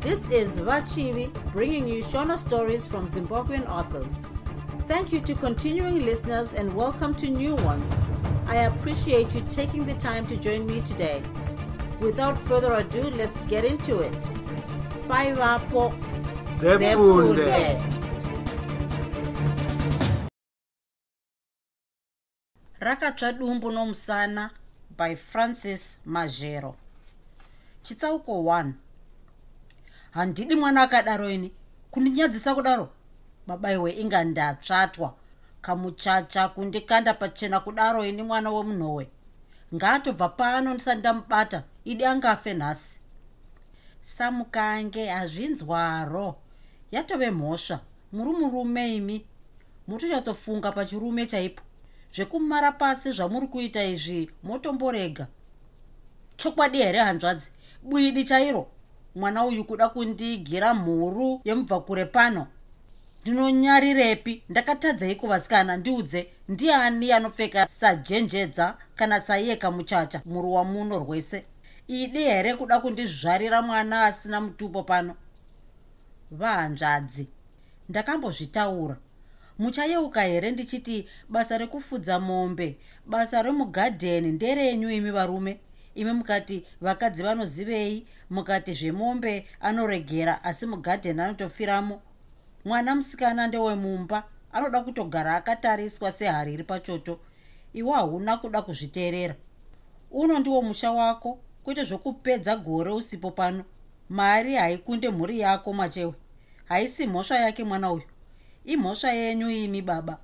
This is Vachivi bringing you Shona stories from Zimbabwean authors. Thank you to continuing listeners and welcome to new ones. I appreciate you taking the time to join me today. Without further ado, let's get into it. Bye, Vapo. Rakatsva dumbu nomusana by francis mazhero chitsauko 1 handidi mwana akadaro ini. Kundinyadzisa kudaro? Babaiwe inga ndatsvatwa. Kamuchacha kundikanda pachena kudaro ini mwana wemunhowe ngaatobva pano ndisati ndamubata idi angafe nhasi. Samukange hazvinzwaro. Yatove mhosva. Muri murume imi. Mutonyatsofunga pachirume chaipo. Zvekumara pasi zvamuri kuita izvi motomborega. Chokwadi here hanzvadzi? Bwidi chairo mwana uyu kuda kundigira mhuru yemubvakure pano. Ndinonyarirepi? Ndakatadzei kuvasikana ndiudze ndiani anopfeka sajenjedza kana saiyeka muchacha muruwa muno rwese? Idi here kuda kundizvarira mwana asina mutupo pano? Vahanzvadzi ndakambozvitaura. Muchayeuka here ndichiti basa rekufudza mombe basa remugadheni nderenyu imi varume imi mukati vakadzi vanozivei mukati zvemombe anoregera asi mugadheni anotofiramo mwana musikana ndewemumba anoda kutogara akatariswa sehari iri pachoto. Iwe hauna kuda kuzviteerera. Uno ndiwo musha wako kwete zvokupedza gore usipo pano. Mari haikunde mhuri yako machewe. Haisi mhosva yake mwana uyu. Imhosva yenyu imi baba.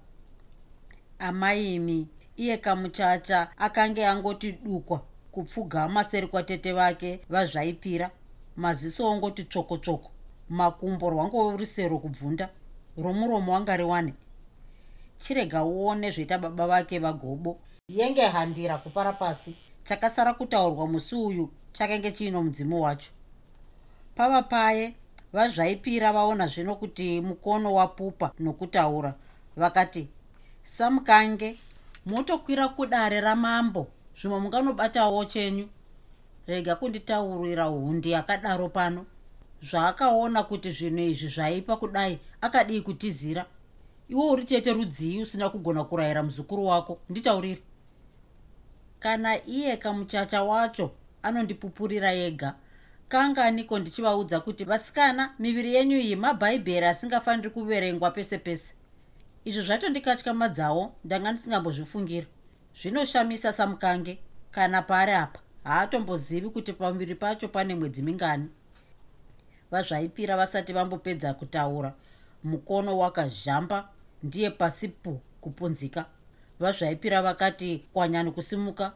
Amaimi iye kamuchacha akange angoti dukwa kupfugama seri kwatete vake vazvaipira. Maziso ongoti tsvoko tsvoko makumbo rwangove rusero kubvunda romuromo wanga riwane. Chirega uone zvoita baba vake vagobo. Yenge handira kupara pasi. Chakasara kutaurwa musi uyu chakenge chiino mudzimu wacho. Pava paye vazvaipira vaona zvino kuti mukono wapupa nokutaura. Vakati samukange motokwira kudare ramambo zvimwe munganobatawo chenyu. Rega kunditaurira hundi yakadaro pano. Zvaakaona kuti zvinhu izvi zvaipa kudai akadii kutizira. Iwe uri chete rudzii usina kugona kurayira muzukuru wako. Nditauriri kana iye kamuchacha wacho anondipupurira yega kanganiko ndichivaudza kuti vasikana miviri yenyu iyi mabhaibheri asingafaniri kuverengwa pese pese? Izvo zvatondikatyamadzawo ndanga ndisingambozvifungira zvinoshamisa samukange kana pari apa. Haatombozivi kuti pamuviri pacho pane mwedzi mingani. Vazvaipira vasati vambopedza kutaura mukono wakazhamba ndiye pasi pu kupunzika. Vazvaipira vakati kwanyani kusimuka?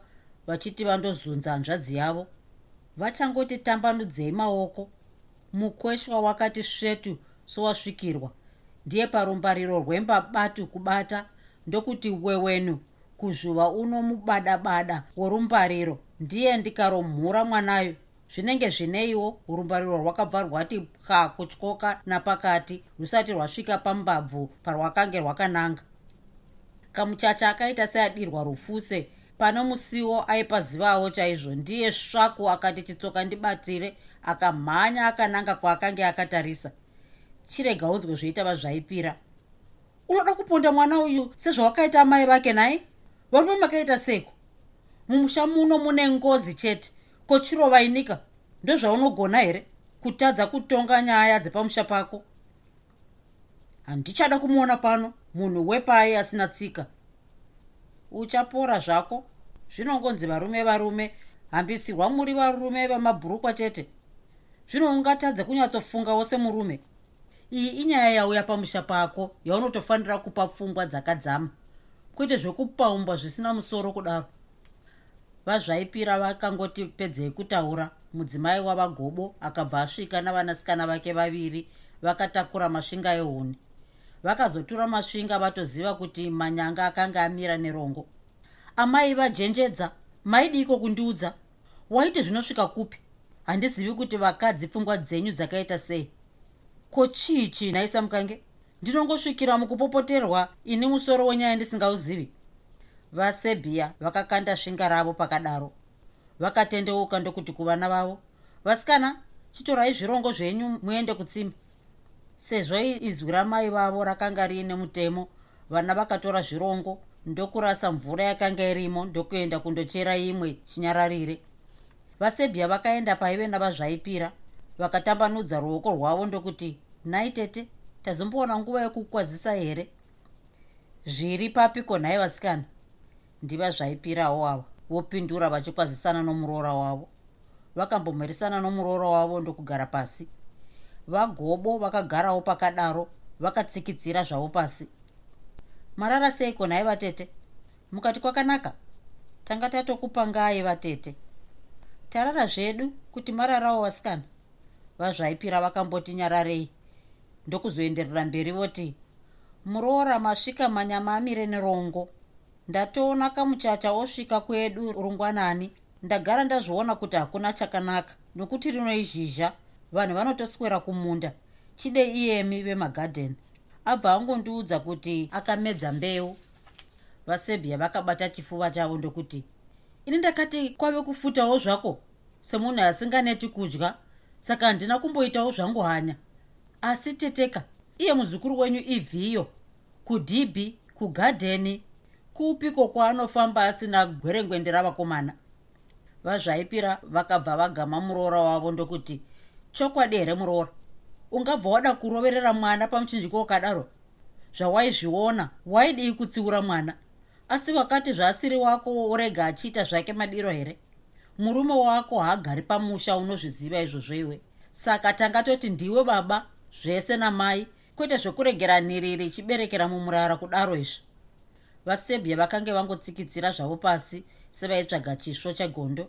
Vachiti vandozunza hanzvadzi yavo. Vachangoti tambanudzei maoko. Mukweshwa wakati svetu sowasvikirwa. Ndiye parumbariro rwembabatu kubata ndokuti wewenu kuzvuva uno mubada-bada worumbariro ndiye ndikaromhura mwanayo. Zvinenge zvineiwo urumbariro rwakabva rwati pwa kutyoka napakati rusati rwasvika pambabvu parwakange rwakananga. Kamuchacha akaita seadirwa rufuse pano musiwo aipazivawo chaizvo ndiye svaku akati chitsoka ndibatire akamhanya akananga kwaakanga akatarisa. Chirega unzwe zvoita vazvaipira unoda kuponda mwana uyu sezvawakaita amai vake nai varume makaita seko mumusha muno mune ngozi chete. Kochirova inika ndozvaunogona here? Kutadza kutonga nyaya dzepamusha pako. Handichada kumuona pano. Munhu wepai asina tsika. Uchapora zvako? Zvinongonzi varume varume. Hambisirwa muri varume vamabhurukwa chete. Zvino ungatadze kunyatsofungawo semurume iyi inyaya yauya pamusha pako yaunotofanira kupa pfungwa dzakadzama kwete zvokupaumbwa zvisina musoro kudaro. Vazvaipira vakangoti pedzei kutaura. Mudzimai wavagobo akabva asvika navanasikana vake vaviri vakatakura masvinga ehuni. Vakazotura masvinga vatoziva kuti manyanga akanga amira nerongo. Amai vajenjedza. Maidiko kundiudza? Waiti zvinosvika kupi? Handizivi kuti vakadzi pfungwa dzenyu dzakaita sei. Ko chiichi nhaisa mukange ndinongosvikira mukupopoterwa ini musoro wenyaya ndisingauzivi. Vasebhiya vakakanda svinga ravo pakadaro. Vakatendeuka ndokuti kuvana vavo vasikana chitorai zvirongo zvenyu muende kutsime. Sezvo izwi ramai vavo rakanga riine mutemo vana vakatora zvirongo ndokurasa mvura yakanga irimo ndokuenda kundochera imwe chinyararire. Vasebhia vakaenda paive navazvaipira vakatambanudza ruoko rwavo ndokuti nhai tete tazomboona nguva yekukwazisa here? Zviri papiko nhai vasikana? Ndiva zvaipirawo ava. Vopindura vachikwazisana nomuroora wavo. Vakambomherisana nomuroora wavo ndokugara pasi. Vagobo vakagarawo pakadaro vakatsikidzira zvavo pasi. Marara seiko nhai vatete? Mukati kwakanaka? Tanga tatokupangai vatete. Tarara zvedu kuti mararawo vasikana? Vazvaipira vakamboti nyararei ndokuzoenderera mberi voti muroora masvika manyama amire nerongo ndatoona kamuchacha osvika kwedu rungwanani. Ndagara ndazviona kuti hakuna chakanaka. Nokuti rinoizhizha vanhu vanotoswera kumunda. Chide iyemi vemagadheni? Abva angondiudza kuti akamedza mbeu. Vasebhia vakabata chifuva chavo ndokuti ini ndakati kwave kufutawo zvako? Semunhu asinganeti kudya saka handina kumboitawo zvangu hanya asi teteka iye muzukuru wenyu ivhiyo kudhibhi kugadheni kupiko kwaanofamba asina gwerengwende ravakomana. Vazvaipira vakabva vagama muroora wavo ndokuti chokwadi here muroora? Ungabva wada kuroverera mwana pamuchinjiko wakadaro? Zvawaizviona waidii kutsiura mwana? Asi wakati zvaasiri wako urega achiita zvake madiro here? Murume wako haagari pamusha unozviziva izvozvo iwe. Saka tanga toti ndiwe baba zvese namai kwete zvekuregera nhiriri ichiberekera mumurara kudaro izvi. Vasebhia vakange vangotsikidzira zvavo pasi sevaitsvaga chisvo chegondo.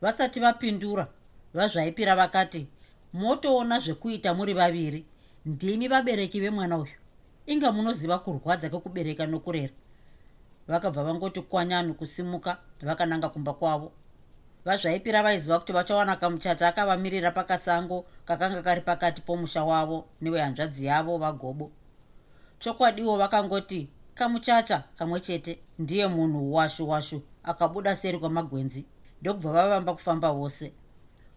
Vasati vapindura vazvaipira vakati motoona zvekuita muri vaviri. Ndimi vabereki vemwana uyu. Inga munoziva kurwadza kwekubereka nokurera. Vakabva vangoti kwanyanu kusimuka vakananga kumba kwavo vazvaipira vaiziva kuti vachawana kamuchata akavamirira pakasango kakanga kari pakati pomusha wavo newehanzvadzi yavo vagobo. Chokwadiwo vakangoti kamuchacha kamwe chete ndiye munhu washu washu akabuda seri kwamagwenzi ndokubva vavamba kufamba vose.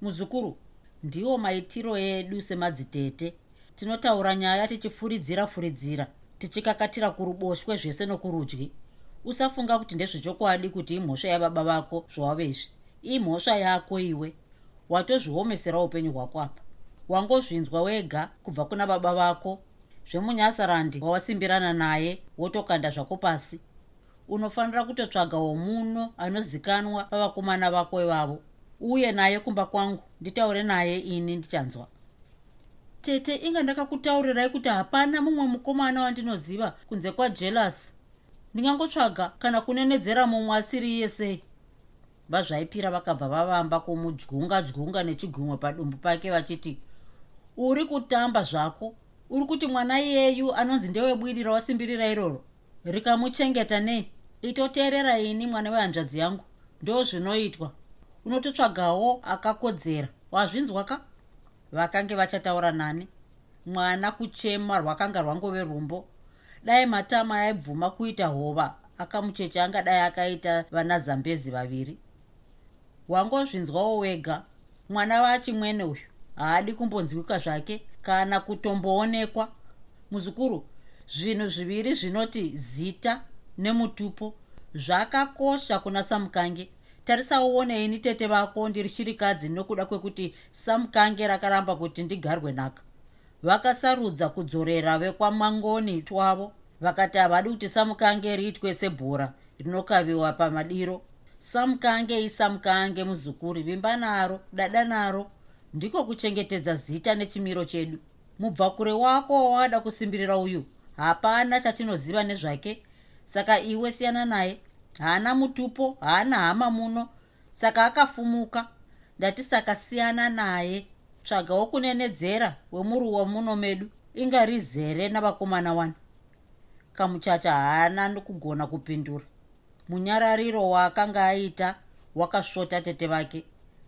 Muzukuru ndiwo maitiro edu semadzitete. Tinotaura nyaya tichifuridzira furidzira tichikakatira kuruboshwe zvese nokurudyi. Usafunga kuti ndezvechokwadi kuti imhosva yababa vako zvawave izvi imhosva yako iwe. Watozviomesera upenyu hwako apa. Wangozvinzwa wega kubva kuna baba vako. Zvemunyasarandi wawasimbirana naye wotokanda zvako pasi. Unofanira kutotsvagawo muno anozikanwa vavakomana vako ivavo uye naye kumba kwangu nditaure naye ini ndichanzwa. Tete inga ndakakutaurirai kuti hapana mumwe mukomana wandinoziva kunze kwajelas ndingangotsvaga kana kunenedzera mumwe asiri iye sei vazvaipira vakabva vavamba kumudyunga dyunga nechigumwe padumbu pake vachiti uri kutamba zvako? Uri kuti mwana iyeyu anonzi ndewebwidi rawasimbirira iroro? Rikamuchengeta nei itoteerera ini mwana wehanzvadzi yangu. Ndo zvinoitwa unototsvagawo akakodzera. Wazvinzwa ka vakange vachataura nani mwana kuchema rwakanga rwangove rumbo. Dai matama aibvuma kuita hova akamucheche angadai akaita vana zambezi vaviri wangozvinzwawo wega. Mwana vachimwene uyu haadi kumbonzwika zvake kana kutomboonekwa. Muzukuru zvinhu zviviri zvinoti zita nemutupo zvakakosha kuna samukange. Tarisaone ini tete vako ndiri chirikadzi nokuda kwekuti samukange rakaramba kuti ndigarwe nhaka. Vakasarudza kudzorera vekwamangoni twavo vakati havadi kuti samukange riitwe sebhora rinokaviwa pamadiro samukange isamukange muzukuri vimba naro dada naro ndiko kuchengetedza zita nechimiro chedu. Mubvakure wako wawada kusimbirira uyu hapana chatinoziva nezvake. Saka iwe siyana naye haana mutupo haana hama muno saka akafumuka. Ndati saka siyana naye tsvagawo kunenedzera wemuruwa muno medu ingarizere navakomana wani kamuchacha haana nokugona kupindura munyarariro waakanga aita wakasvota tete vake.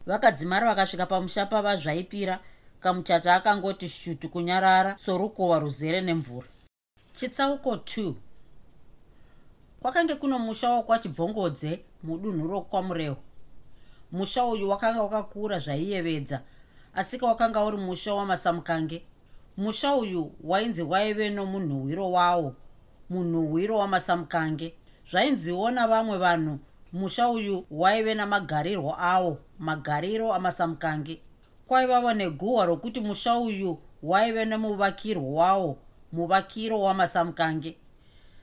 Vakadzimara vakasvika pamusha pavazvaipira kamuchacha akangoti shutu kunyarara sorukova ruzere nemvura. Chitsauko 2 kwakange kuno musha wokwachibvongodze mudunhu rokwamurewo musha uyu wakanga wakakura zvaiyevedza asika wakanga uri musha wamasamukange. Musha uyu wainzi waive nomunhuhwiro wawo munhuhwiro wamasamukange zvainziwo navamwe vanhu musha uyu waive namagarirwo awo magariro amasamukange. Kwaivavo neguhwa rokuti musha uyu waive nemuvakirwo wawo muvakiro wamasamukange.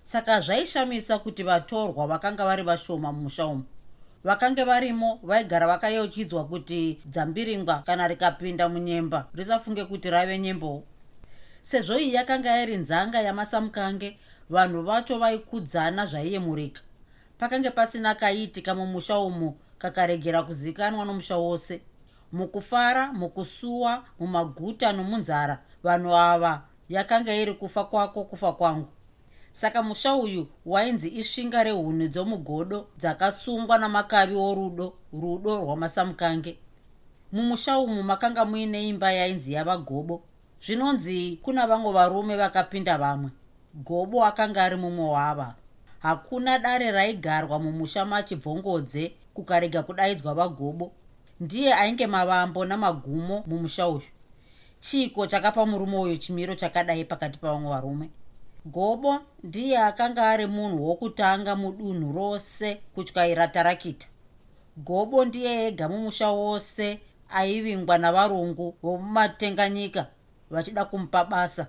Saka zvaishamisa kuti vatorwa vakanga vari vashoma mumusha umu. Vakange varimo vaigara vakayeuchidzwa kuti dzambiringwa kana rikapinda munyemba risafunge kuti rave nyembowo. Sezvo iyi yakanga iri nzanga yamasamukange vanhu vacho vaikudzana zvaiyemurika. Pakange pasina kaitika mumusha umu kakaregera kuzikanwa nomusha wose. Mukufara mukusuwa mumaguta nomunzara vanhu ava yakanga iri kufa kwako kufa kwangu. Saka musha uyu wainzi isvinga rehuni dzomugodo dzakasungwa namakavi orudo rudo rwamasamukange. Mumusha umu makanga muine imba yainzi yavagobo zvinonzi kuna vamwe varume vakapinda vamwe gobo akanga ari mumwe wava. Hakuna dare raigarwa mumusha machibvongodze kukarega kudaidzwa vagobo ndiye ainge mavambo namagumo mumusha uyu. Chiko chakapa murume uyu chimiro chakadai pakati pavamwe varume. Gobo ndiye akanga ari munhu wokutanga mudunhu rose kutyaira tarakita. Gobo ndiye ega mumusha wose aivingwa navarungu vomumatenganyika vachida kumupa basa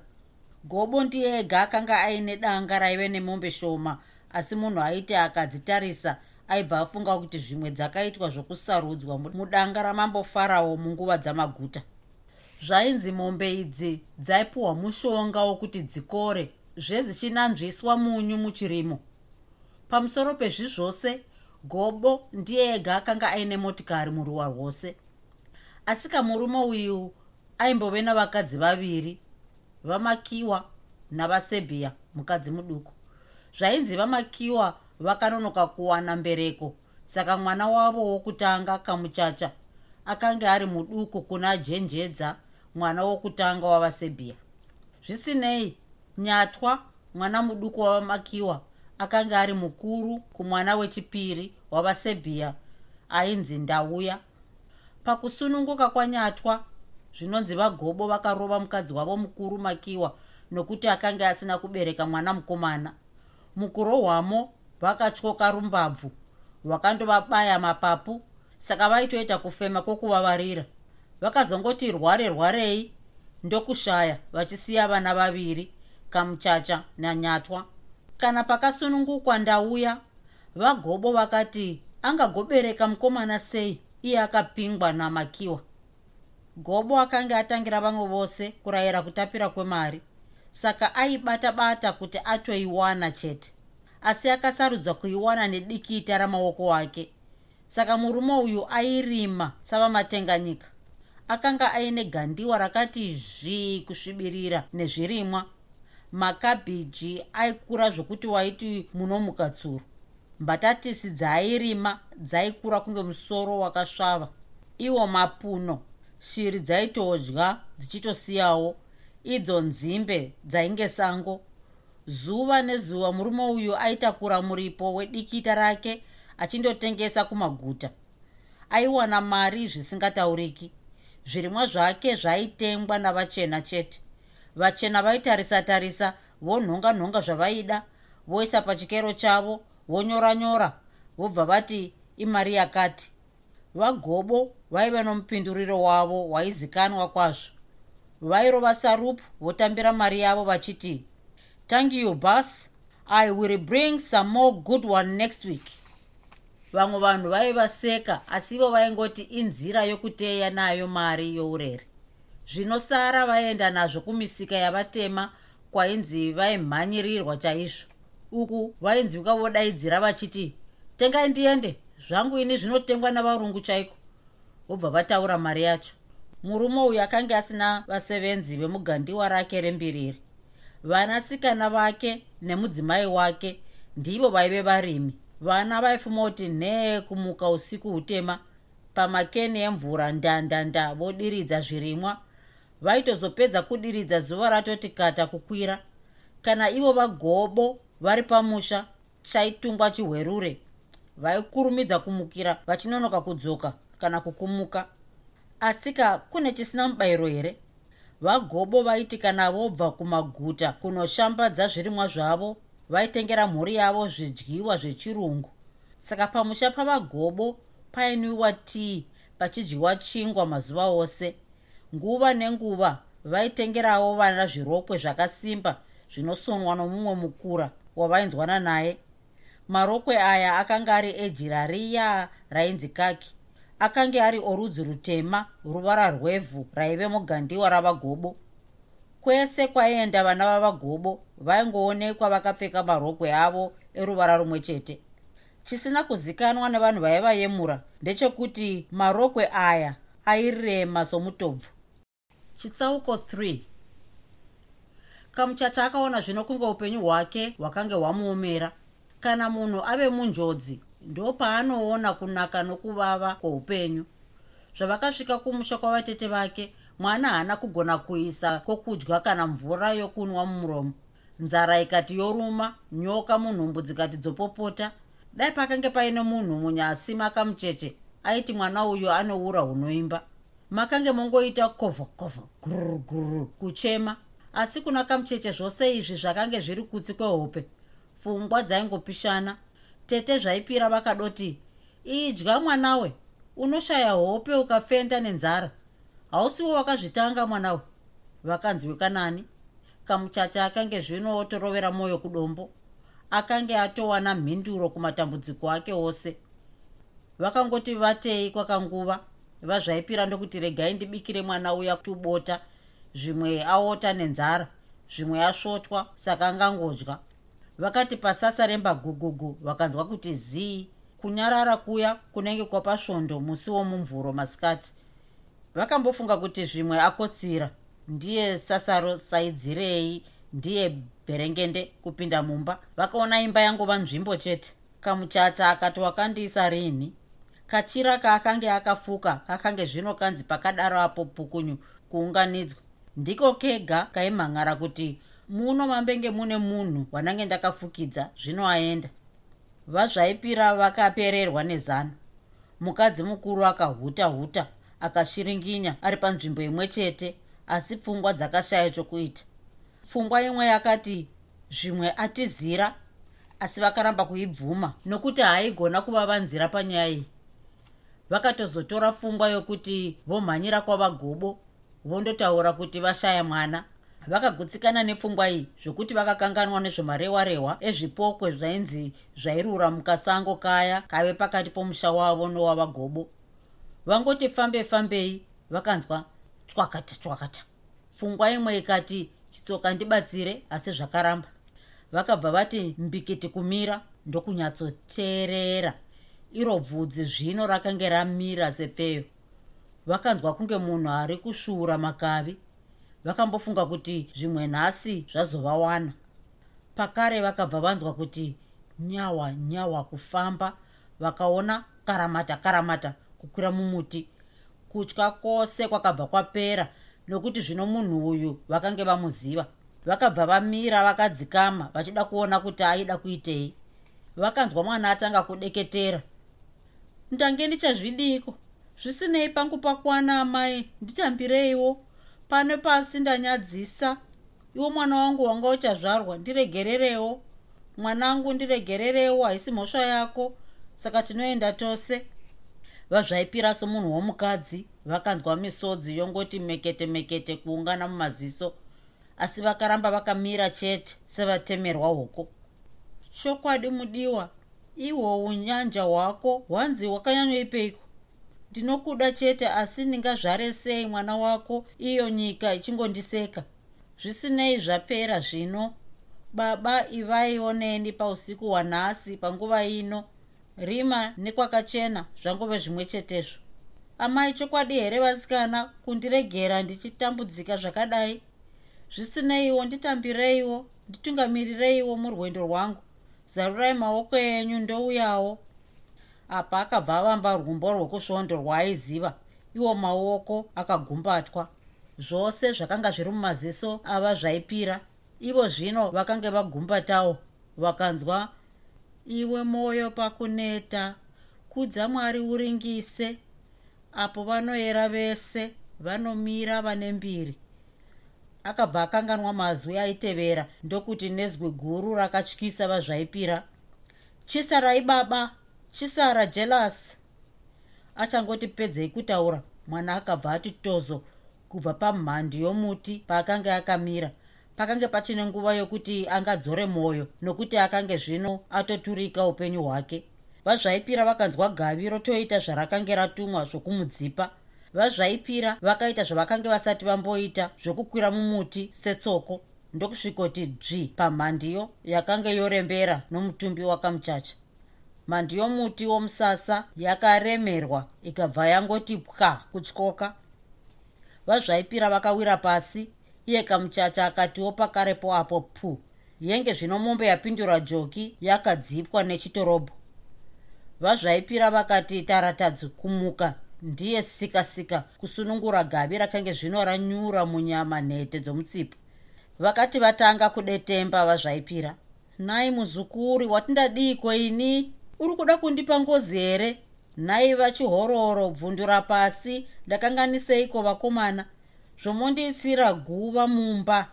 gobo ndiye ega akanga aine danga raive nemombe shoma asi munhu aiti akadzitarisa aibva afunga kuti zvimwe dzakaitwa zvokusarudzwa mudanga ramambo farao munguva dzamaguta. Zvainzi mombe idzi dzaipiwa mushonga wokuti dzikore zvezichinanzviswa munyu muchirimo. Pamusoro pezvizvose gobo ndiye ega akanga aine motikari muruwa rwose. Asika murume uyu aimbove navakadzi vaviri vamakiwa navasebhiya mukadzi muduku. Zvainzi vamakiwa vakanonoka kuwana mbereko saka mwana wavo wokutanga kamuchacha akanga ari muduku kuna jenjedza mwana wokutanga wavasebhiya zvisinei nyatwa mwana muduku wavamakiwa akanga ari mukuru kumwana wechipiri wavasebhiya ainzi ndauya. Pakusununguka kwanyatwa zvinonzi vagobo vakarova mukadzi wavo mukuru makiwa nokuti akanga asina kubereka mwana mukomana. Mukurohwamo vakatyoka rumbabvu rwakandovabaya mapapu saka vaitoita kufema kwokuvavarira. Vakazongoti rware rwarei ndokushaya vachisiya vana vaviri kamuchacha nanyatwa. Kana pakasunungukwa ndauya vagobo vakati angagobereka mukomana sei? Iye akapingwa namakiwa gobo akanga atangira vamwe vose kurayira kutapira kwemari. Saka aibata bata kuti atoiwana chete. Asi akasarudzwa kuiwana nedikita ramaoko ake. Saka murume uyu airima savamatenganyika akanga aine gandiwa rakati zvii kusvibirira nezvirimwa. Makabhiji aikura zvokuti waiti munomuka tsuro. Mbatatisi dzaairima dzaikura kunge musoro wakasvava. Iwo mapuno shiri dzaitodya dzichitosiyawo. Idzo nzimbe dzainge sango. Zuva nezuva murume uyu aitakura muripo wedikita rake achindotengesa kumaguta. Aiwana mari zvisingatauriki. Zvirimwa zvake zvaitengwa navachena chete. Vachena vaitarisa-tarisa vonhonga-nhonga zvavaida voisa pachikero chavo vonyoranyora vobva vati imari yakati. Vagobo vaive nomupinduriro wavo waizikanwa kwazvo. Vairova sarupu votambira mari yavo vachiti thank you bus i will bring some more good one next week. Vamwe vanhu vaivaseka asi ivo vaingoti inzira yokuteya nayo mari yourere. Zvinosara vaenda nazvo kumisika yavatema kwainzi vaimhanyirirwa chaizvo. Uku vainzwika vodaidzira vachiti tengai ndiende zvangu ini zvinotengwa navarungu chaiko vobva vataura mari yacho. Murume uyu akanga asina vasevenzi vemugandiwa rake rembiriri. Vanasikana vake nemudzimai wake ndivo vaive varimi. Vana vaifuma kuti nhee kumuka usiku hutema pamakeni emvura ndandanda vodiridza zvirimwa. Vaitozopedza kudiridza zuva ratoti kata kukwira. Kana ivo vagobo vari pamusha chaitungwa chihwerure. Vaikurumidza kumukira vachinonoka kudzoka kana kukumuka. Asika kune chisina mubayiro here? Vagobo vaiti kana vobva kumaguta kunoshambadza zvirimwa zvavo vaitengera mhuri yavo zvidyiwa zvechirungu. Saka pamusha pavagobo painwiwa tii pachidyiwa chingwa mazuva ose. Nguva nenguva vaitengerawo vana zvirokwe zvakasimba zvinosonwa nomumwe mukura wavainzwana naye. Marokwe aya akanga ari ejira riya rainzi kaki akange ari orudzi rutema ruvara rwevhu raive mugandiwa ravagobo. Kwese kwaienda vana vavagobo vaingoonekwa vakapfeka marokwe avo eruvara rumwe chete. Chisina kuzikanwa nevanhu vaivayemura ndechekuti marokwe aya airema somutobvu. Chitsauko 3 kamuchacha akaona zvino kunge upenyu hwake hwakange hwamuomera. Kana munhu ave munjodzi ndo paanoona kunaka nokuvava kwoupenyu. Zvavakasvika kumusha kwavatete vake mwana haana kugona kuisa kwokudya kana mvura yokunwa mumuromo. Nzara ikati yoruma nyoka munhumbu dzikati dzopopota. Dai pakange paine munhu munyasi makamucheche aiti mwana uyu anoura hunoimba. Makange mongoita kovha kovha guruguru kuchema. Asi kuna kamucheche zvose izvi zvakange zviri kutsi kwehope pfungwa dzaingopishana tete zvaipira vakadoti idya mwanawe. Unoshaya hope ukafenda nenzara. Hausiwo wakazvitanga mwanawe. Vakanzwika nani kamuchacha akange zvino otorovera mwoyo kudombo akange atowana mhinduro kumatambudziko ake ose. Vakangoti vatei kwakanguva. Vazvaipira ndokuti regai ndibikire mwana uya tubota zvimwe aota nenzara zvimwe asvotwa saka angangodya vakati pasasa rembagugugu vakanzwa kuti zii kunyarara kuya kunenge kwapasvondo musi womumvuro masikati. Vakambofunga kuti zvimwe akotsira ndiye sasaro saidzirei ndiye bherengende kupinda mumba. Vakaona imba yangova nzvimbo chete. Kamuchacha akati wakandiisa rini? Kachira kaakange akafuka kakange zvino kanzi pakadaro apo pukunyu kuunganidzwa. Ndiko kega kaimhan'ara kuti muno mambenge mune munhu wanange ndakafukidza zvino aenda vazvaipira vakapererwa nezano. Mukadzi mukuru akahuta huta akashiringinya ari panzvimbo imwe chete asi pfungwa dzakashaya chokuita. Pfungwa imwe yakati zvimwe atizira asi vakaramba kuibvuma nokuti haaigona kuvavanzira panyaya iyi. Vakatozotora pfungwa yokuti vomhanyira kwavagobo vondotaura kuti vashaya mwana vakagutsikana nepfungwa iyi zvokuti vakakanganwa nezvemarehwarehwa ezvipokwe zvainzi zvairura mukasango kaya kave pakati pomusha wavo nowavagobo. Vangoti fambe fambei vakanzwa chwakata chwakata pfungwa imwe ikati chitsoka ndibatsire asi zvakaramba. Vakabva vati mbikiti kumira ndokunyatsoteerera iro bvudzi zvino rakange ramira sepfeyo. Vakanzwa kunge munhu ari kusvuura makavi vakambofunga kuti zvimwe nhasi zvazovawana. Pakare vakabva vanzwa kuti nyawa nyawa kufamba vakaona karamata karamata kukwira mumuti. Kutya kwose kwakabva kwapera nokuti zvino munhu uyu vakange vamuziva. Vakabva vamira vakadzikama vachida kuona kuti aida kuitei. Vakanzwa mwana atanga kudeketera. Ndange ndichazvidiko? Zvisinei pangu pakwana amai. Nditambireiwo pane pasi ndanyadzisa. Iwo mwana wangu wanga uchazvarwa ndiregererewo. Mwanangu ndiregererewo haisi mhosva yako. Saka tinoenda tose. Vazvaipira somunhu womukadzi vakanzwa misodzi yongoti mekete mekete kuungana mumaziso. Asi vakaramba vakamira chete sevatemerwa hoko chokwadi mudiwa ihwo unyanja hwako hwanzi hwakanyanyoipeiko ndinokuda chete asi ndingazvare sei mwana wako iyo nyika ichingondiseka? Zvisinei zvapera zvino. Baba ivaioneni pausiku hwanhasi panguva ino. Rima nekwakachena zvangove zvimwe chetezvo. Amai chokwadi here vasikana kundiregera ndichitambudzika zvakadai? Zvisineiwo nditambireiwo nditungamirireiwo murwendo rwangu. Zarurai maoko enyu ndouyawo apa akabva avamba rwumbo rwokusvondo rwaaiziva iwo maoko akagumbatwa. Zvose zvakanga zviri mumaziso ava zvaipira ivo zvino vakange vagumbatawo vakanzwa iwe mwoyo pakuneta kudza mwari uringise. Apo vanoyera vese vanomira vane mbiri. Akabva akanganwa mazwi aitevera ndokuti nezwi guru rakatyisa vazvaipira chisarai baba chisara jelasi achangoti pedzei kutaura. Mwana akabva ati tozo. Kubva pamhandi yomuti paakanga akamira pakange pachine nguva yokuti angadzore mwoyo nokuti akange zvino atoturika upenyu hwake. Vazvaipira vakanzwa gavi rotoita zvarakange ratumwa zvokumudzipa. Vazvaipira vakaita zvavakange vasati vamboita zvokukwira mumuti setsoko ndokusvikoti dzvi pamhandiyo yakanga yorembera nomutumbi wakamuchacha mhandi yomuti womusasa yakaremerwa ikabva yangoti pwa kutyoka. Vazvaipira vakawira pasi iye kamuchacha akatiwo pakarepo apo pu yenge zvino mombe yapindura joki yakadzipwa nechitorobho vazvaipira vakati taratadzi kumuka. Ndiye sikasika kusunungura gavi rakange zvino ranyura munyama nhete dzomutsipa. Vakati vatanga kudetemba vazvaipira nai muzukuri watindadiko ini uri kuda kundipa ngozi here? Nhai vachihororo bvundura pasi ndakanganiseiko vakomana zvomondiisira guva mumba.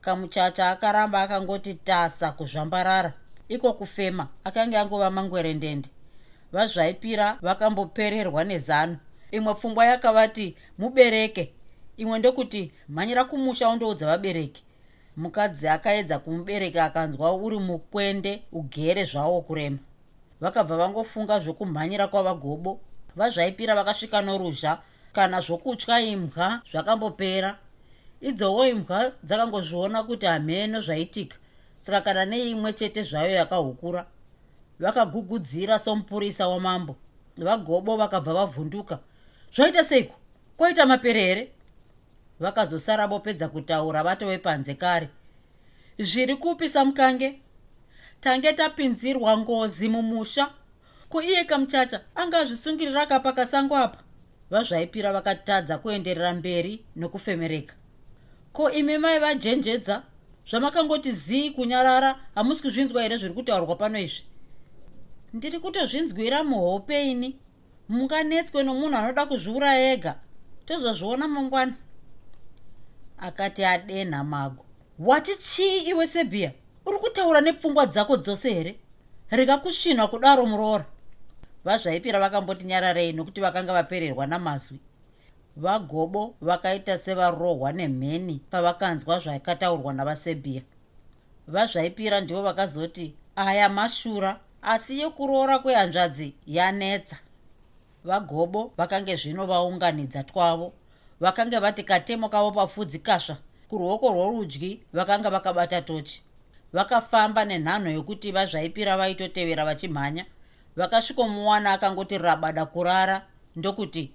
Kamuchacha akaramba akangoti tasa kuzvambarara. Iko kufema. Akanga angova mangwerendende. Vazvaipira vakambopererwa nezano. Imwe pfungwa yakavati mubereke. Imwe ndokuti mhanyira kumusha undoudza vabereki. Mukadzi akaedza kumubereka akanzwa uri mukwende ugere zvawo kurema vakabva vangofunga zvokumhanyira kwavagobo. Vazvaipira vakasvika noruzha. Kana zvokutya imbwa zvakambopera. Idzowo imbwa dzakangozviona kuti hameno zvaitika. Saka kana neimwe chete zvayo yakahukura vakagugudzira somupurisa wamambo. Vagobo vakabva vavhunduka. Zvaita seiko? Kwaita maperere. Vakazosara vopedza kutaura vatove panze kare. Zviri kupi samukange tange tapinzirwa ngozi mumusha. Ko iye kamuchacha anga azvisungirira kapa kasango apa? Vazvaipira vakatadza kuenderera mberi nokufemereka. Ko imi mai vajenjedza? Zvamakangoti zii kunyarara? Hamusi kuzvinzwa here zviri kutaurwa pano izvi? Ndiri kutozvinzwira muhope ini. Munganetswe nomunhu anoda kuzviuraya ega. Tozozviona mangwana. Akati adenha mago. Wati chii iwe sebhiya uri kutaura nepfungwa dzako dzose here? Rega kusvinwa kudaro muroora vazvaipira vakamboti nyararei nokuti vakanga vapererwa namazwi. Vagobo vakaita sevarohwa nemheni pavakanzwa zvakataurwa navasebhiya vazvaipira ndivo vakazoti aya mashura asi yekuroora kwehanzvadzi yanetsa. Vagobo vakange zvino vaunganidza twavo vakange vati katemo kavo pafudzi kasva. Kuruoko rworudyi vakanga vakabata tochi vakafamba nenhanho yokuti vazvaipira vaitotevera vachimhanya. Vakasvikomuwana akangoti rabada kurara ndokuti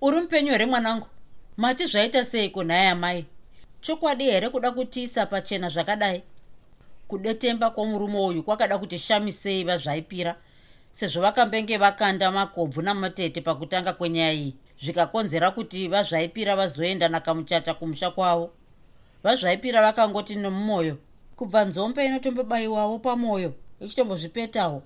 uri mupenyu here mwanangu? Mati zvaita sei kunhaya mai chokwadi here kuda kutiisa pachena zvakadai? Kudetemba kwomurume uyu kwakada kuti shamisei vazvaipira sezvo vakambenge vakanda makobvu namatete pakutanga kwenyaya iyi. Zvikakonzera kuti vazvaipira vazoenda nakamuchacha kumusha kwavo. Vazvaipira vakangoti nomumwoyo kubva nzombe inotombobayiwawo pamwoyo ichitombozvipetawo.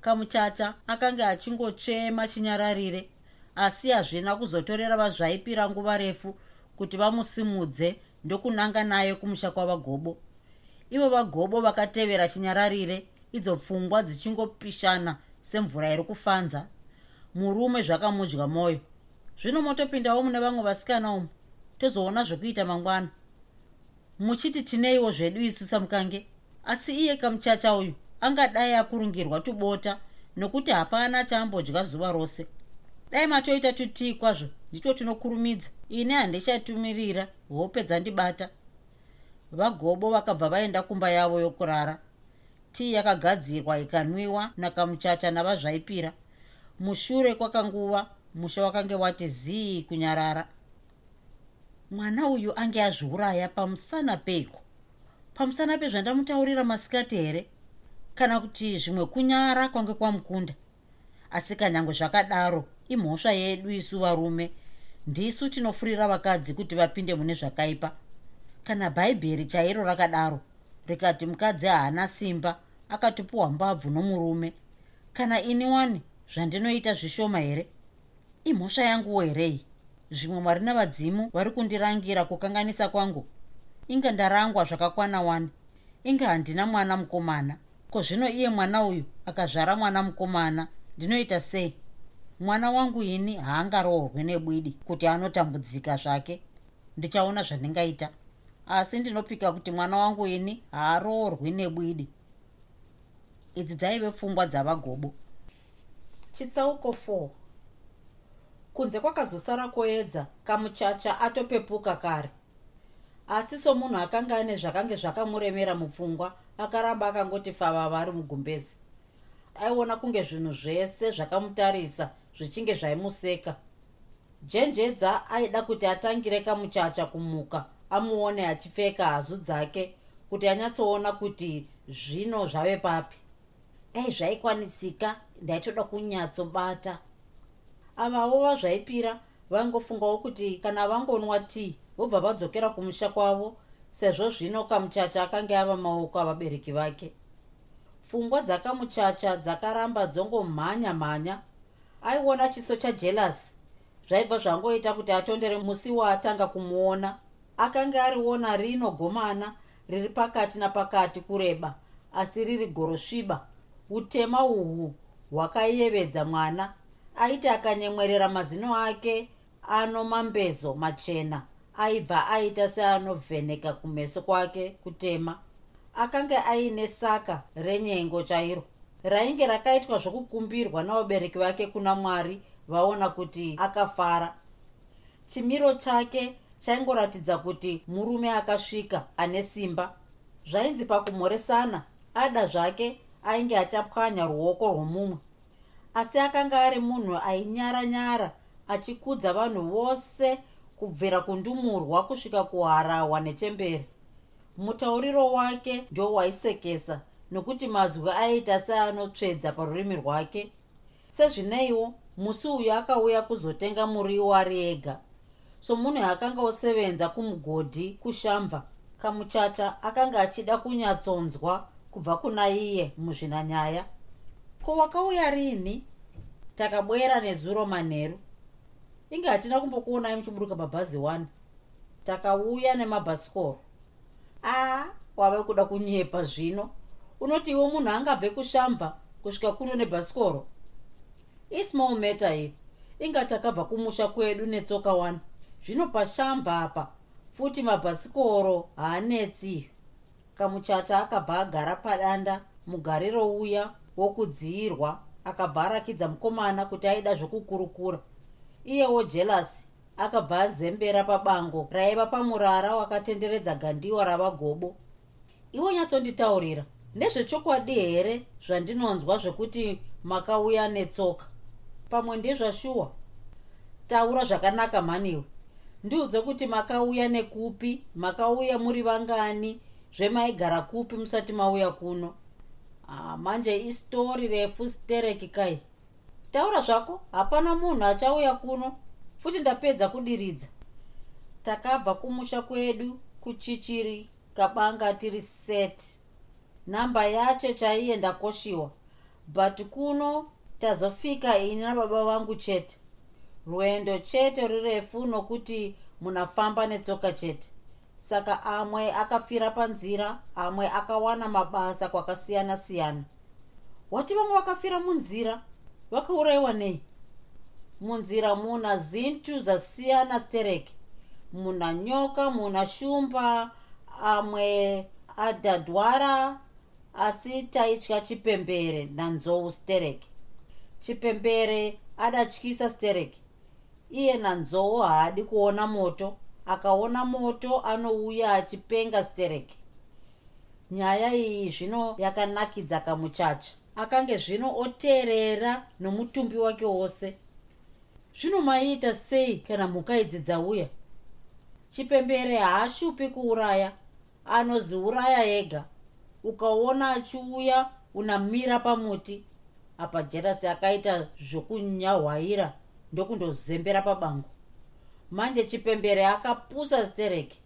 Kamuchacha akanga achingotsvema chinyararire asi hazvina kuzotorera vazvaipira nguva refu kuti vamusimudze ndokunanga naye kumusha kwavagobo. Ivo vagobo vakatevera chinyararire idzo pfungwa dzichingopishana semvura iri kufanza murume zvakamudya mwoyo zvino motopindawo mune vamwe vasikana umu tozoona zvokuita mangwana muchiti tineiwo zvedu isu samukange. Asi iye kamuchacha uyu angadai akurungirwa tubota nokuti hapana chaambodya zuva rose. Dai matoita tutii kwazvo ndito tinokurumidza ine handichatumirira hope dzandibata. Vagobo vakabva vaenda kumba yavo yokurara. Tii yakagadzirwa ikanwiwa nakamuchacha navazvaipira. Mushure kwakanguva musha wakange wati zii kunyarara mwana uyu ange azviuraya pamusana peiko? Pamusana pezvandamutaurira masikati here? Kana kuti zvimwe kunyara kwange kwamukunda? Asi kanyange zvakadaro imhosva yedu isu varume ndisu tinofurira vakadzi kuti vapinde mune zvakaipa. Kana bhaibheri chairo rakadaro rikati mukadzi haana simba akatopiwa mbabvu nomurume kana ini wani zvandinoita zvishoma here? Imhosva yangu herei zvimwe mwari navadzimu vari kundirangira kukanganisa kwangu. Inga ndarangwa zvakakwana wani. Inga handina mwana mukomana. Ko zvino iye mwana uyu akazvara mwana mukomana? Ndinoita sei? Mwana wangu ini haangaroorwe nebwidi kuti anotambudzika zvake. Ndichaona zvandingaita asi ndinopika kuti mwana wangu ini haaroorwi nebwidi. Idzi dzaive pfungwa dzavagobo. Chitsauko 4 kunze kwakazosara kuedza kamuchacha atopepuka kare. Asi somunhu akanga ane zvakange zvakamuremera mupfungwa akaramba akangoti fava vari mugumbezi aiona kunge zvinhu zvese zvakamutarisa zvichinge zvaimuseka. Jenjedza aida kuti atangire kamuchacha kumuka amuone achipfeka hazu dzake kuti anyatsoona kuti zvino zvave papi. Ei zvaikwanisika ndaitoda kunyatsobata avavo vazvaipira vaingofungawo kuti kana vangonwa tii vobva vadzokera kumusha kwavo sezvo zvino kamuchacha akanga ava maoko avabereki vake. Pfungwa dzakamuchacha dzakaramba dzongomhanya mhanya. Aiona chiso chajelasi zvaibva zvangoita kuti atondere musi waatanga kumuona. Akanga ariona rino gomana riri pakati napakati kureba asi riri gorosviba. Utema uhwu hwakayevedza mwana aiti akanyemwerera mazino ake ano mambezo machena. Aibva aita seanovheneka kumeso kwake kutema. Akanga aine saka renyengo chairo. Rainge rakaitwa zvokukumbirwa navabereki vake kuna mwari vaona kuti akafara. Chimiro chake chaingoratidza kuti murume akasvika ane simba. Zvainzi pakumhoresana ada zvake ainge achapwanya ruoko rwomumwe asi akanga ari munhu ainyaranyara achikudza vanhu vose kubvira kundumurwa kusvika kuharahwa nechemberi. Mutauriro wake ndio waisekesa nokuti mazwi aiita seanotsvedza parurimi rwake. Sezvineiwo musi uyu akauya kuzotenga muriwo ari ega. Somunhu akanga osevenza kumugodhi kushamva kamuchacha akanga achida kunyatsonzwa kubva kuna iye muzvinanyaya ko wakauya rini? Takabwera nezuro manheru. Inge hatina kumbokuonai muchiburuka mabhazi 1 takauya nemabhasikoro. Aa wave kuda kunyepa zvino. Unoti iwe munhu angabve kushamva kusvika kuno nebhasikoro? Ismall matter iyo inga takabva kumusha kwedu netsoka 1 zvino pashamva apa futi mabhasikoro haanetsi. Kamuchacha akabva agara padanda mugariro uya wokudziyirwa akabva arakidza mukomana kuti aida zvokukurukura. Iyewo jelasi akabva azembera pabango raiva pamurara wakatenderedza gandiwa ravagobo iwo nyatsonditaurira ndezvechokwadi here zvandinonzwa zvekuti makauya netsoka? Pamwe ndezvashuwa taura zvakanaka mhaniwe ndiudze kuti makauya nekupi makauya muri vangani zvemaigara kupi musati mauya kuno ah, manje istori refu stereki kai. Taura zvako hapana munhu achauya kuno futi ndapedza kudiridza. Takabva kumusha kwedu kuchichiri kabanga tiri set. Nhamba yacho chaiye ndakoshiwa but kuno tazofika ini nababa vangu chete. Rwendo chete rurefu nokuti munafamba netsoka chete saka amwe akafira panzira amwe akawana mabasa kwakasiyana-siyana. Wati vamwe vakafira munzira vakaurayiwa nei? Munzira muna zintu zasiyana stereki muna nyoka muna shumba amwe adhadhwara asi taitya chipembere nanzou stereki chipembere adatyisa stereki iye nanzou haadi kuona moto akaona moto anouya achipenga stereki nyaya iyi zvino yakanakidza kamuchacha. Akange zvino oteerera nomutumbi wake wose. Zvino maiita sei kana mhuka idzi dzauya? Chipembere haashupi kuuraya. Anoziuraya ega. Ukaona achiuya unamira pamuti. Apa jerasi akaita zvokunyahwaira ndokundozembera pabango manje chipembere akapusa stereki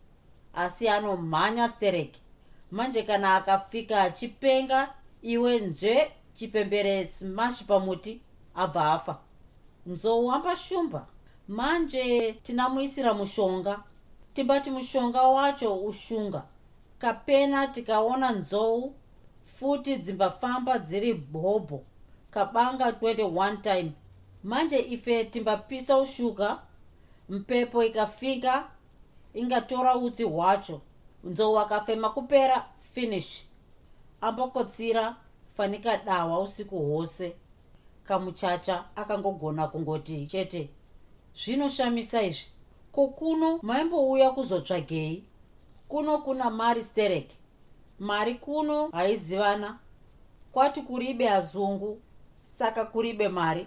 asi anomhanya stereki manje kana akafika achipenga iwe nzve chipembere smash pamuti abva afa. Nzou ambashumba manje tinamuisira mushonga. Timbati mushonga wacho ushunga. Kapena tikaona nzou futi dzimbafamba dziri bhobho. Kabanga 21 time. Manje ife timbapisa ushuga mpepo ikafinga ingatora utsi hwacho nzou akafema kupera finish. Ambokotsira fanika dahwa usiku hwose. Kamuchacha akangogona kungoti chete zvinoshamisa izvi. Ko kuno maimbouya kuzotsvagei. Kuno kuna mari sterek. Mari kuno haizivana kwati kuribe azungu saka kuribe mari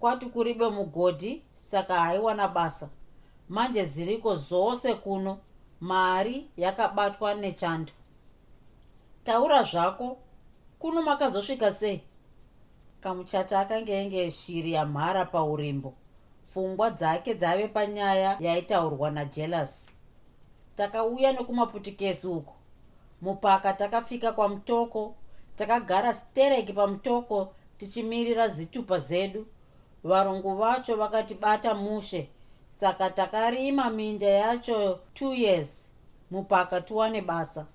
kwati kuribe mugodhi saka haiwana basa. Manje ziriko zvose kuno mari yakabatwa nechando. Taura zvako kuno makazosvika sei? Kamuchacha akanga enge shiri yamhara paurimbo. Pfungwa dzake dzave panyaya yaitaurwa najelas takauya nekumaputikesi uko. Mupaka takafika kwamutoko takagara stereki pamutoko tichimirira zitupa zedu varungu vacho vakatibata mushe. Saka takarima minda yacho 2 years mupaka tuwane basa.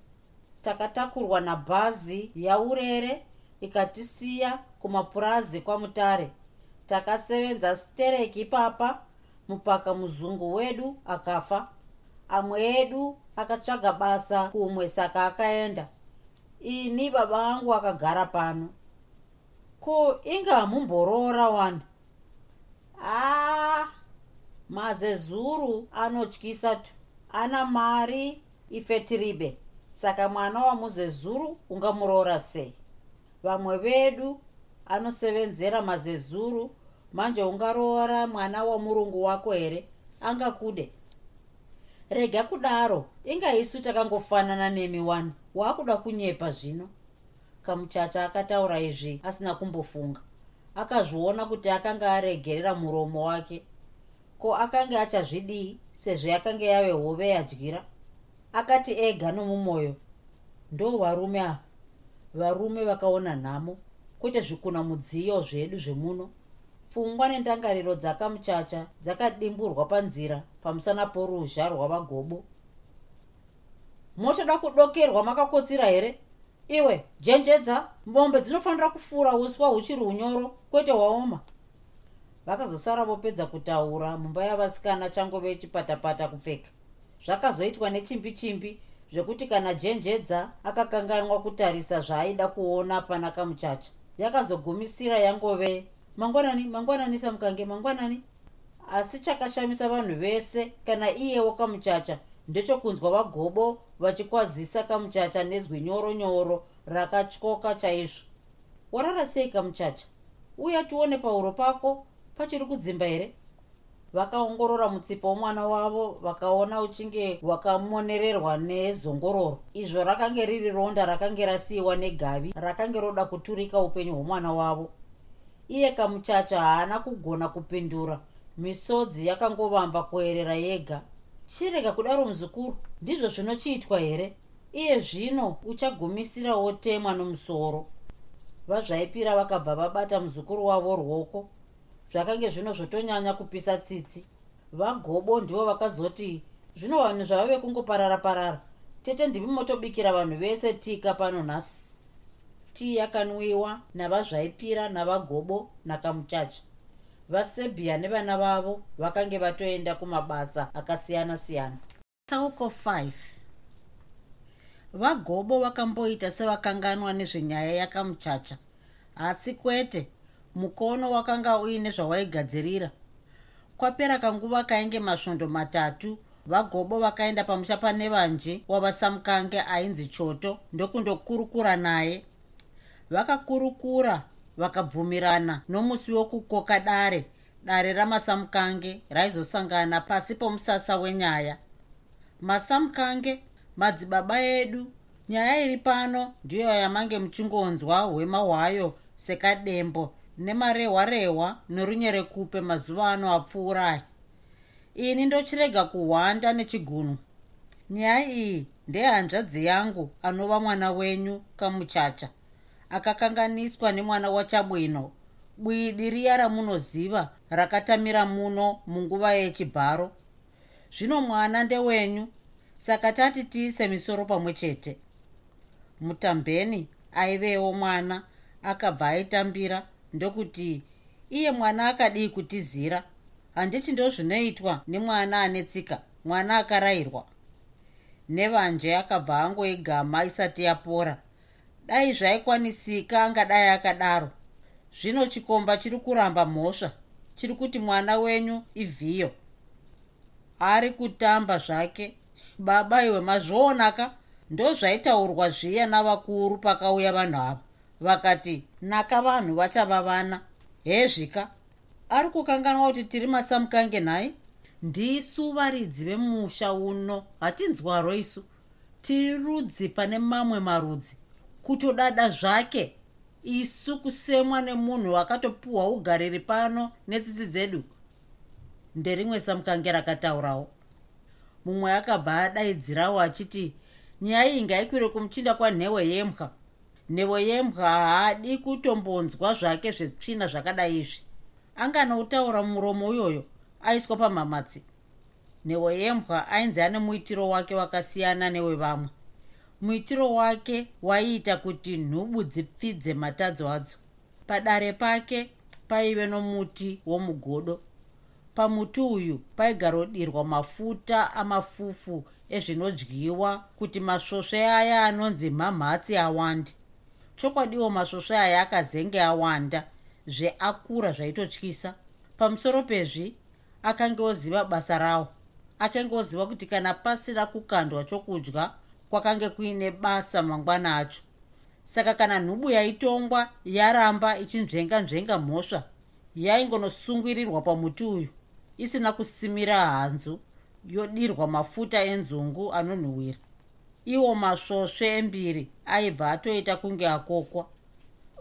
Takatakurwa nabhazi yaurere ikatisiya kumapurazi kwamutare. Takasevenza stereki ipapa mupaka muzungu wedu akafa. Amwe edu akatsvaga basa kumwe saka akaenda. Ini baba angu akagara pano. Ko inga hamumboroora wani aa mazezuru anotyisa tu. Ana mari ife tiribe saka mwana wamuzezuru ungamuroora sei? Vamwe vedu anosevenzera mazezuru manje ungaroora mwana wamurungu wako here? Angakude. Rega kudaro inga isu takangofanana nemi wani. Waakuda kunyepa zvino. Kamuchacha akataura izvi asina kumbofunga akazviona kuti akanga aregerera muromo wake. Ko akanga achazvidii sezvo yakanga yave hove yadyira? Akati ega nomumwoyo ndo varume ava varume vakaona nhamo kwete zvikuna mudziyo zvedu zvemuno. Pfungwa nendangariro dzakamuchacha dzakadimburwa panzira pamusana poruzha rwavagobo. Motoda kudokerwa makakotsira here iwe jenjedza mbombe dzinofanira kufura uswa huchiri unyoro kwete hwaoma vakazosara vopedza kutaura mumba yavasikana changove chipatapata kupfeka. Zvakazoitwa nechimbi chimbi zvekuti kana jenjedza akakanganwa kutarisa zvaaida kuona pana kamuchacha yakazogumisira yangove mangwanani mangwanani samukange mangwanani. Asi chakashamisa vanhu vese kana iyewo kamuchacha ndechokunzwa vagobo vachikwazisa kamuchacha nezwi nyoro nyoro rakatyoka chaizvo. Warara sei kamuchacha? Uya tione pauro pako pachiri kudzimba here vakaongorora mutsipa womwana wavo vakaona uchinge hwakamonererwa nezongororo. Izvo rakange riri ronda rakange rasiyiwa negavi rakange roda kuturika upenyu hwomwana wavo. Iye kamuchacha haana kugona kupindura. Misodzi yakangovamba kuerera yega chirega kudaro muzukuru. Ndizvo zvinochiitwa here? Iye zvino uchagumisira wotemwa nomusoro. Vazvaipira vakabva vabata muzukuru wavo ruoko. Zvakange zvino zvotonyanya kupisa tsitsi. Vagobo ndivo vakazoti zvino vanhu zvavave kungoparara parara. Tete ndimi motobikira vanhu vese tika pano nhasi. Tii yakanwiwa navazvaipira navagobo nakamuchacha vasebhiya nevana vavo vakange vatoenda kumabasa akasiyana-siyana. Tsauko 5 vagobo vakamboita sevakanganwa nezvenyaya yakamuchacha. Asi kwete mukono wakanga uine zvawaigadzirira. Kwapera kanguva kainge masvondo matatu vagobo vakaenda pamusha pane vanje wavasamukange ainzi choto ndokundokurukura naye. Vakakurukura vakabvumirana nomusi wokukoka dare. Dare ramasamukange raizosangana pasi pomusasa wenyaya. Masamukange madzibaba edu nyaya iri pano ndiyo yamange muchingonzwa hwema hwayo sekadembo nemarehwarehwa norunyerekupe mazuva ano apfuurayi. Ini ndochirega kuhwanda nechigunhu nyaya iyi ndehanzvadzi yangu anova mwana wenyu kamuchacha akakanganiswa nemwana wachabwino. Bwidi riya ramunoziva rakatamira muno munguva yechibharo. Zvino mwana ndewenyu saka tati tiise misoro pamwe chete. Mutambeni aivewo mwana akabva aitambira ndokuti iye mwana akadii kutizira? Handiti ndo zvinoitwa nemwana ane tsika mwana akarayirwa. Nevanje akabva angoigama isati yapora dai zvaikwanisika angadai akadaro. Zvino chikomba chiri kuramba mhosva. Chiri kuti mwana wenyu ivhiyo. Ari kutamba zvake. Baba iwe mazvoonaka. Ndo zvaitaurwa zviya navakuru pakauya vanhu ava. Vakati naka vanhu vachava vana. Hezvika ari kukanganwa kuti tiri masamukange nhai? Ndisu varidzi vemusha uno. Hatinzwaro isu. Tiri rudzi pane mamwe marudzi kutodada zvake. Isu kusemwa nemunhu akatopiwa ugariri pano netsitsi dzedu. Nderimwe samukange rakataurawo mumwe akabva adaidzirawo achiti nyaya iyi ngaikwire kumuchinda kwanhewe yembwa nhewe yembwa haadi kutombonzwa zvake zvetsvina zvakadai izvi. Anganoutaura muromo uyoyo aiswa pamhamatsi. Nhewe yembwa ainzi ane muitiro wake wakasiyana newevamwe muitiro wake waiita kuti nhubu dzipfidze matadzo adzo. Padare pake paive nomuti womugodo. Pamuti uyu paigarodirwa mafuta amafufu ezvinodyiwa kuti masvosve aya anonzi mamhatsi awande. Chokwadiwo masvosve aya akazenge awanda zveakura zvaitotyisa. Pamusoro pezvi akange oziva basa rawo. Akange oziva kuti kana pasina kukandwa chokudya kwakange kuine basa mangwana acho. Saka kana nhubu yaitongwa yaramba ichinzvenga nzvenga mhosva yaingonosungwirirwa pamuti uyu isina kusimira hanzu yodirwa mafuta enzungu anonhuhwira. Iwo masvosve embiri aibva atoita kunge akokwa.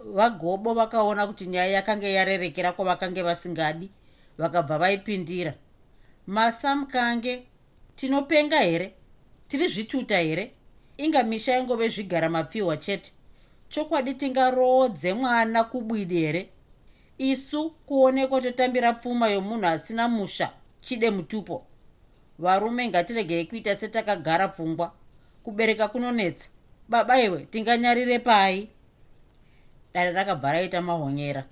Vagobo vakaona kuti nyaya yakanga yarerekera kwavakange vasingadi vakabva vaipindira. Masamukange tinopenga here? Tiri zvituta here inga misha ingove zvigara mapfihwa chete. Chokwadi tingaroodze mwana kubwidi here? Isu kuonekwa totambira pfuma yomunhu asina musha chide mutupo. Varume ngatiregei kuita setakagara pfungwa. Kubereka kunonetsa. Baba iwe tinganyarire pai. Dare rakabva raita mahonyera.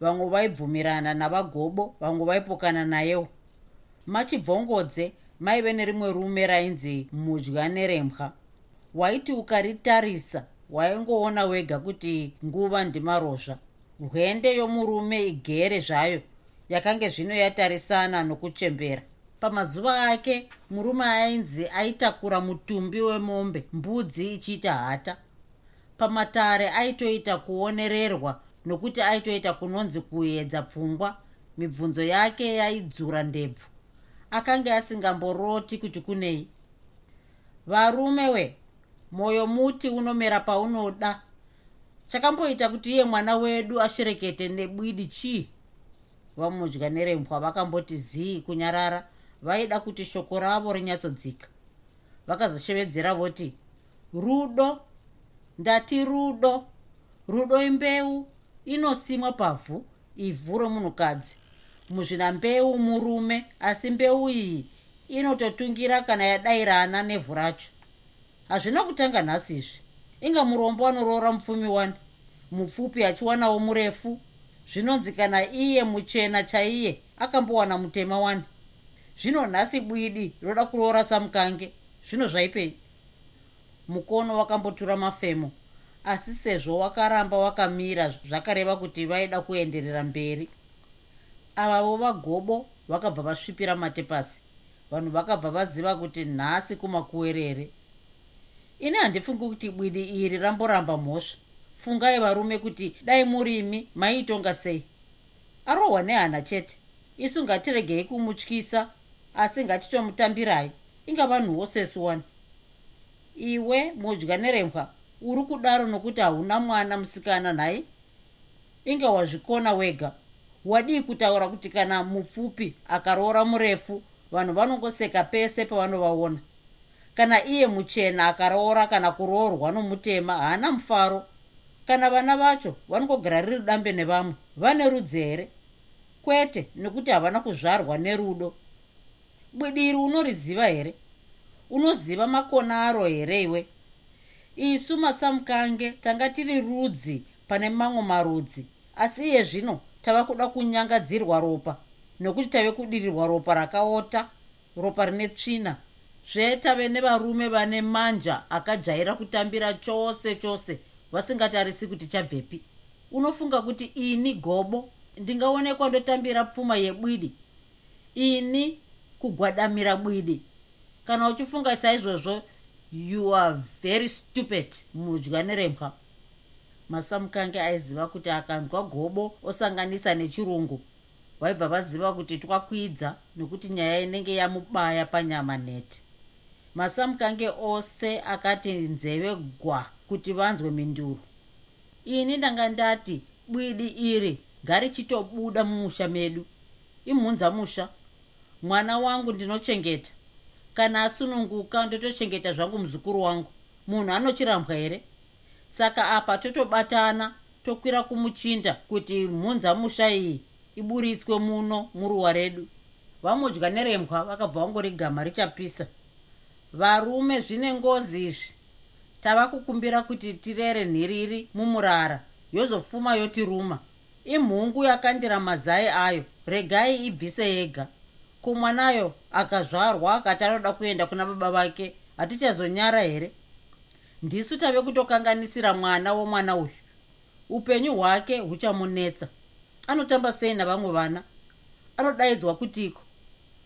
Vamwe vaibvumirana navagobo vamwe vaipokana nayewo. Machibvongodze maive nerimwe rume rainzi mudya nerembwa waiti ukaritarisa waingoona wega kuti nguva ndimarozva. Rwende yomurume igere zvayo yakange zvino yatarisana nokuchembera. Pamazuva ake murume ainzi aitakura mutumbi wemombe mbudzi ichiita hata. Pamatare aitoita kuonererwa nokuti aitoita kunonzi kuedza pfungwa mibvunzo yake yaidzura ndebvu. Akanga asingamboroti kuti kunei. Varume we mwoyo muti unomera paunoda. Chakamboita kuti iye mwana wedu asherekete nebwidi chii? Vamudya nerembwa vakamboti zii kunyarara. Vaida kuti shoko ravo rinyatsodzika vakazoshevedzera voti rudo ndati rudo. Rudo imbeu inosimwa pavhu ivhu romunhukadzi. Muzvina mbeu murume asi mbeu iyi inototungira kana yadayirana nevhu racho hazvina kutanga nhasi izvi. Inga murombo anoroora mupfumi wani mupfupi achiwanawo murefu. Zvinonzi kana iye muchena chaiye akambowana mutema wani. Zvino nhasi bwidi roda kuroora samukange zvino zvaipei mukono wakambotura mafemo asi sezvo wakaramba wakamira zvakareva kuti vaida kuenderera mberi. Avavo vagobo vakabva vasvipira matepasi vanhu vakabva vaziva kuti nhasi kumakuwerere ini handifungi kuti bwidi iri ramboramba mhosva. Fungai varume kuti dai murimi maiitonga sei? Arohwa nehana chete. Isu ngatiregei kumutyisa asi ngatitomutambirai. Ingava nhuwo sesu wani iwe mudya nerembwa uri kudaro nokuti hauna mwana musikana nhai? Inga wazvikona wega. Wadii kutaura kuti kana mupfupi akaroora murefu vanhu vanongoseka pese pavanovaona kana iye muchena akaroora kana kuroorwa nomutema haana mufaro. Kana vana vacho vanongogara riri dambe nevamwe vane rudzi here kwete nekuti havana kuzvarwa nerudo. Bwidiri unoriziva here? Unoziva makona aro here iwe? Isu masamukange tanga tiri rudzi pane mamwe marudzi. Asi iye zvino tava kuda kunyangadzirwa ropa nokuti tave kudirirwa ropa rakaota ropa rine tsvina zvetave nevarume vane manja akajaira kutambira chose chose vasingatarisi kuti chabvepi. Unofunga kuti ini gobo ndingaonekwa ndotambira pfuma yebwidi. Ini kugwadamira bwidi. Kana uchifunga saizvozvo you are very stupid mudya nerembwa masamukange aiziva kuti akanzwa gobo osanganisa nechirungu. Vaibva vaziva kuti twakwidza nekuti nyaya inenge yamubaya panyama neti masamukange ose akati nzeve gwa kuti vanzwe minduro ini ndanga ndati bwidi iri ngarichitobuda mumusha medu. Imhunza musha. Mwana wangu ndinochengeta. Kana asununguka ndotochengeta zvangu muzukuru wangu. Munhu anochirambwa here? Saka apa totobatana tokwira kumuchinda kuti mhunza musha iyi iburitswe muno muruwa redu. Vamudya nerembwa vakabva vangori gama richapisa varume zvine ngozi izvi. Tava kukumbira kuti tirere nhiriri mumurara. Yozofuma yotiruma. Imhungu yakandira mazai ayo. Regai ibvise yega. Kumwanayo akazvarwa akati anoda kuenda kuna baba vake hatichazonyara here? Ndisu tave kutokanganisira mwana womwana uyu. Upenyu hwake huchamunetsa. Anotamba sei navamwe vana? Anodaidzwa kutiko?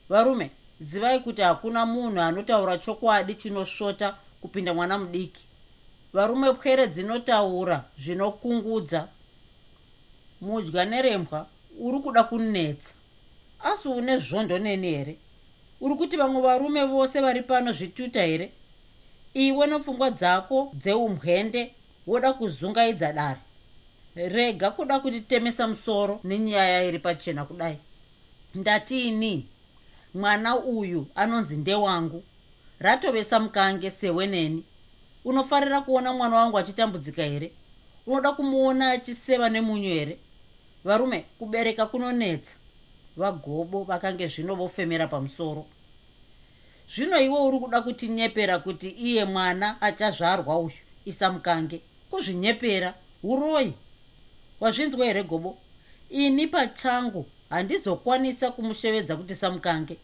Varume zivai kuti hakuna munhu anotaura chokwadi chinosvota kupinda mwana mudiki. Varume pwere dzinotaura zvinokungudza. Mudya nerembwa uri kuda kunetsa. Asi une zvondo neni here? Uri kuti vamwe varume vose vari pano zvituta here? Iwe nepfungwa dzako dzeumbwende woda kuzungaidza dare. Rega kuda kutitemesa musoro nenyaya iri pachena kudai. Ndatini mwana uyu anonzi ndewangu. Ratovesa mukange sewe neni unofarira kuona mwana wangu achitambudzika here? Unoda kumuona achiseva nemunyu here? Varume kubereka kunonetsa. Vagobo vakange zvino vofemera pamusoro. Zvino iwe uri kuda kutinyepera kuti iye mwana achazvarwa uyu. Isamukange kuzvinyepera uroi. Wazvinzwa here gobo? Ini pachangu handizokwanisa kumushevedza kuti samukange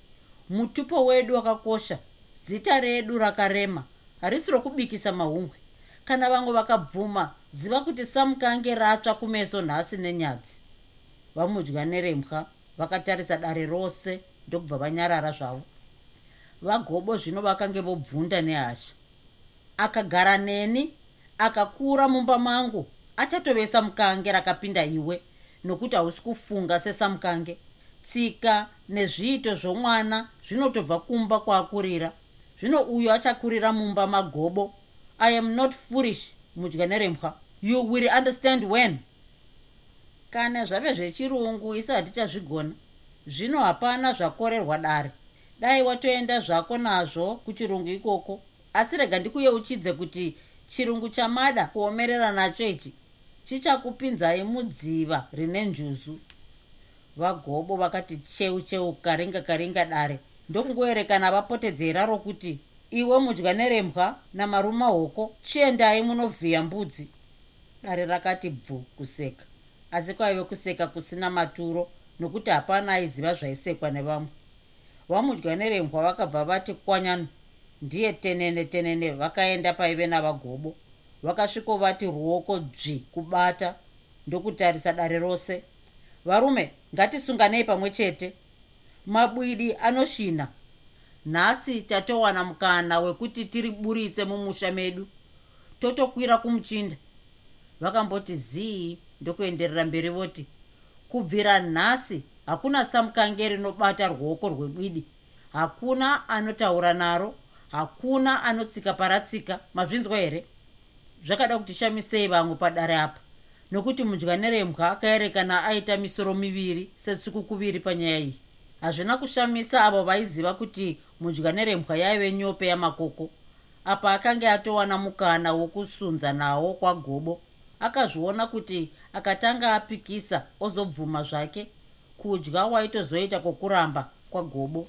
mutupo wedu wakakosha. Zita redu rakarema. Harisi rokubikisa mahungwe. Kana vamwe vakabvuma ziva kuti samukange ratsva kumeso nhasi nenyadzi vamudya nerembwa vakatarisa dare rose ndokubva vanyarara zvavo. Vagobo zvino vakange vobvunda nehasha. Akagara neni akakura mumba mangu achatovesa mukange rakapinda iwe. Nokuti hausi kufunga sesamukange tsika nezviito zvomwana zvinotobva kumba kwaakurira zvino uyo achakurira mumba magobo. I am not foolish mudya nerembwa you will understand when. Kana zvave zvechirungu isi hatichazvigona. Zvino hapana zvakorerwa dare. Dai watoenda zvako nazvo kuchirungu ikoko. Asi rega ndikuyeuchidze kuti chirungu chamada kuomerera nacho ichi chichakupinzai mudziva rine njuzu vagobo vakati cheu cheu karinga karinga dare. Ndokungoerekana vapotedzera rokuti iwe mudya nerembwa namaruma hoko chiendai munovhiya mbudzi. Dare rakati bvu kuseka. Asi kwaive kuseka kusina maturo nokuti hapana aiziva zvaisekwa nevamwe. Vamudya nerembwa vakabva vati kwanyano. Ndiye tenene tenene vakaenda paive navagobo. Vakasvikovati ruoko dzvi kubata. Ndokutarisa dare rose varume ngatisunganei pamwe chete. Mabwidi anoshina. Nhasi tatowana mukana wekuti tiriburitse mumusha medu. Totokwira kumuchinda. Vakamboti zii ndokuenderera mberi voti kubvira nhasi hakuna samukange rinobata ruoko rwebwidi. Hakuna anotaura naro hakuna anotsika paratsika. Mazvinzwa here? Zvakada kuti shamisei vamwe padare apa nokuti mudya nerembwa akaerekana aita misoro miviri setsuku kuviri panyaya iyi. Hazvina kushamisa avo vaiziva kuti mudya nerembwa yaive nyope yamakoko apa akanga atowana mukana wokusunza nawo kwagobo akazviona kuti akatanga apikisa ozobvuma zvake kudya waitozoita kwokuramba kwagobo